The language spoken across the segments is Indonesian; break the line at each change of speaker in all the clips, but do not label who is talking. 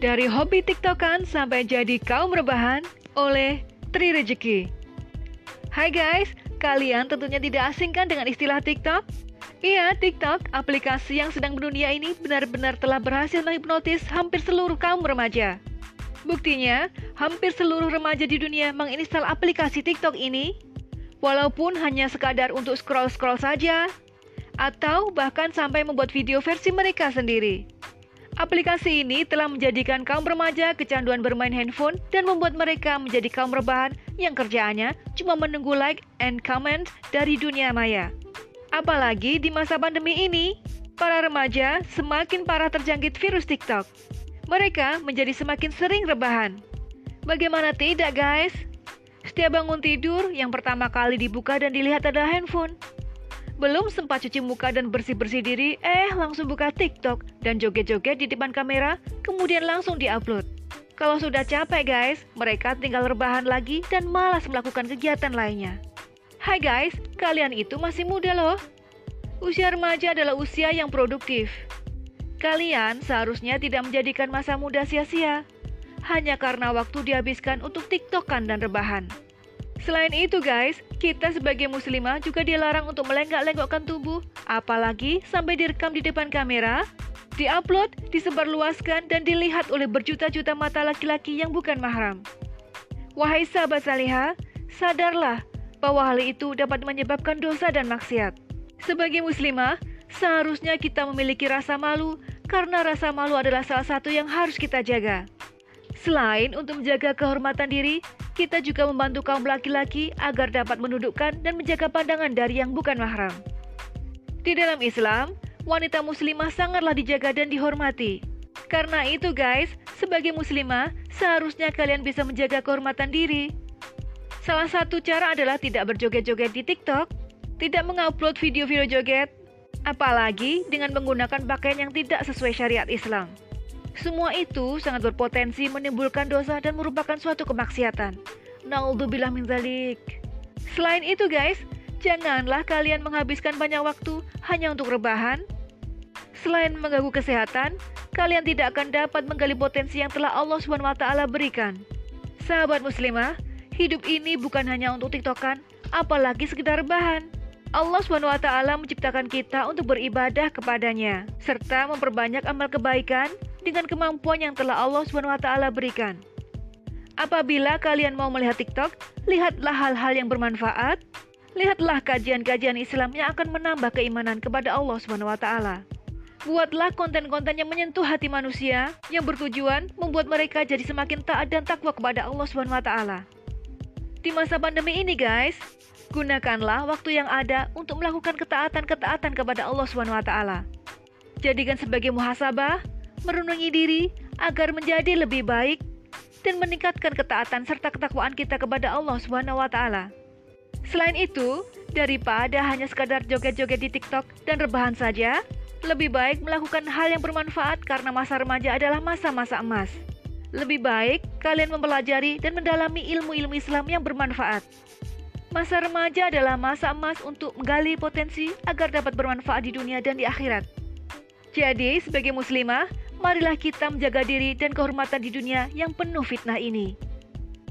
Dari hobi tiktokan sampai jadi kaum rebahan oleh Tri Rezeki. Hai guys, kalian tentunya tidak asing kan dengan istilah TikTok? Iya, TikTok, aplikasi yang sedang mendunia ini benar-benar telah berhasil menghipnotis hampir seluruh kaum remaja. Buktinya, hampir seluruh remaja di dunia menginstal aplikasi TikTok ini, walaupun hanya sekadar untuk scroll-scroll saja, atau bahkan sampai membuat video versi mereka sendiri. Aplikasi ini telah menjadikan kaum remaja kecanduan bermain handphone dan membuat mereka menjadi kaum rebahan yang kerjaannya cuma menunggu like and comment dari dunia maya. Apalagi di masa pandemi ini, para remaja semakin parah terjangkit virus TikTok. Mereka menjadi semakin sering rebahan. Bagaimana tidak, guys? Setiap bangun tidur, yang pertama kali dibuka dan dilihat adalah handphone. Belum sempat cuci muka dan bersih-bersih diri, eh langsung buka TikTok dan joget-joget di depan kamera, kemudian langsung diupload. Kalau sudah capek guys, mereka tinggal rebahan lagi dan malas melakukan kegiatan lainnya. Hai guys, kalian itu masih muda loh. Usia remaja adalah usia yang produktif. Kalian seharusnya tidak menjadikan masa muda sia-sia, hanya karena waktu dihabiskan untuk tiktokan dan rebahan. Selain itu guys, kita sebagai muslimah juga dilarang untuk melenggak-lenggokkan tubuh, apalagi sampai direkam di depan kamera, diupload, disebarluaskan, dan dilihat oleh berjuta-juta mata laki-laki yang bukan mahram. Wahai sahabat salihah, sadarlah bahwa hal itu dapat menyebabkan dosa dan maksiat. Sebagai muslimah, seharusnya kita memiliki rasa malu karena rasa malu adalah salah satu yang harus kita jaga. Selain untuk menjaga kehormatan diri, kita juga membantu kaum laki-laki agar dapat menundukkan dan menjaga pandangan dari yang bukan mahram. Di dalam Islam, wanita muslimah sangatlah dijaga dan dihormati. Karena itu guys, sebagai muslimah, seharusnya kalian bisa menjaga kehormatan diri. Salah satu cara adalah tidak berjoget-joget di TikTok, tidak mengupload video-video joget, apalagi dengan menggunakan pakaian yang tidak sesuai syariat Islam. Semua itu sangat berpotensi menimbulkan dosa dan merupakan suatu kemaksiatan. Naudzubillah min zalik. Selain itu guys, janganlah kalian menghabiskan banyak waktu hanya untuk rebahan. Selain mengganggu kesehatan, kalian tidak akan dapat menggali potensi yang telah Allah SWT berikan. Sahabat muslimah, hidup ini bukan hanya untuk tiktokan, apalagi sekedar rebahan. Allah SWT menciptakan kita untuk beribadah kepadanya, serta memperbanyak amal kebaikan dengan kemampuan yang telah Allah SWT berikan. Apabila kalian mau melihat TikTok, lihatlah hal-hal yang bermanfaat, lihatlah kajian-kajian Islam yang akan menambah keimanan kepada Allah SWT. Buatlah konten-konten yang menyentuh hati manusia yang bertujuan membuat mereka jadi semakin taat dan takwa kepada Allah SWT. Di masa pandemi ini guys, gunakanlah waktu yang ada untuk melakukan ketaatan-ketaatan kepada Allah SWT. Jadikan sebagai muhasabah merenungi diri agar menjadi lebih baik dan meningkatkan ketaatan serta ketakwaan kita kepada Allah Subhanahu wa taala. Selain itu, daripada hanya sekadar joget-joget di TikTok dan rebahan saja, lebih baik melakukan hal yang bermanfaat karena masa remaja adalah masa-masa emas. Lebih baik kalian mempelajari dan mendalami ilmu-ilmu Islam yang bermanfaat. Masa remaja adalah masa emas untuk menggali potensi agar dapat bermanfaat di dunia dan di akhirat. Jadi, sebagai muslimah, marilah kita menjaga diri dan kehormatan di dunia yang penuh fitnah ini.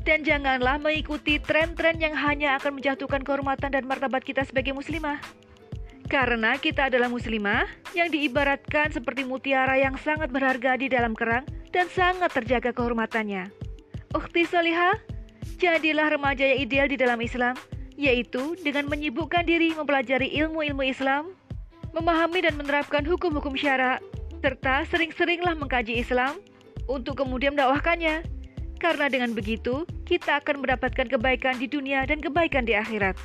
Dan janganlah mengikuti tren-tren yang hanya akan menjatuhkan kehormatan dan martabat kita sebagai muslimah. Karena kita adalah muslimah yang diibaratkan seperti mutiara yang sangat berharga di dalam kerang dan sangat terjaga kehormatannya. Ukhti Salihah, jadilah remaja yang ideal di dalam Islam, yaitu dengan menyibukkan diri mempelajari ilmu-ilmu Islam, memahami dan menerapkan hukum-hukum syarak, serta sering-seringlah mengkaji Islam untuk kemudian mendakwahkannya. Karena dengan begitu, kita akan mendapatkan kebaikan di dunia dan kebaikan di akhirat.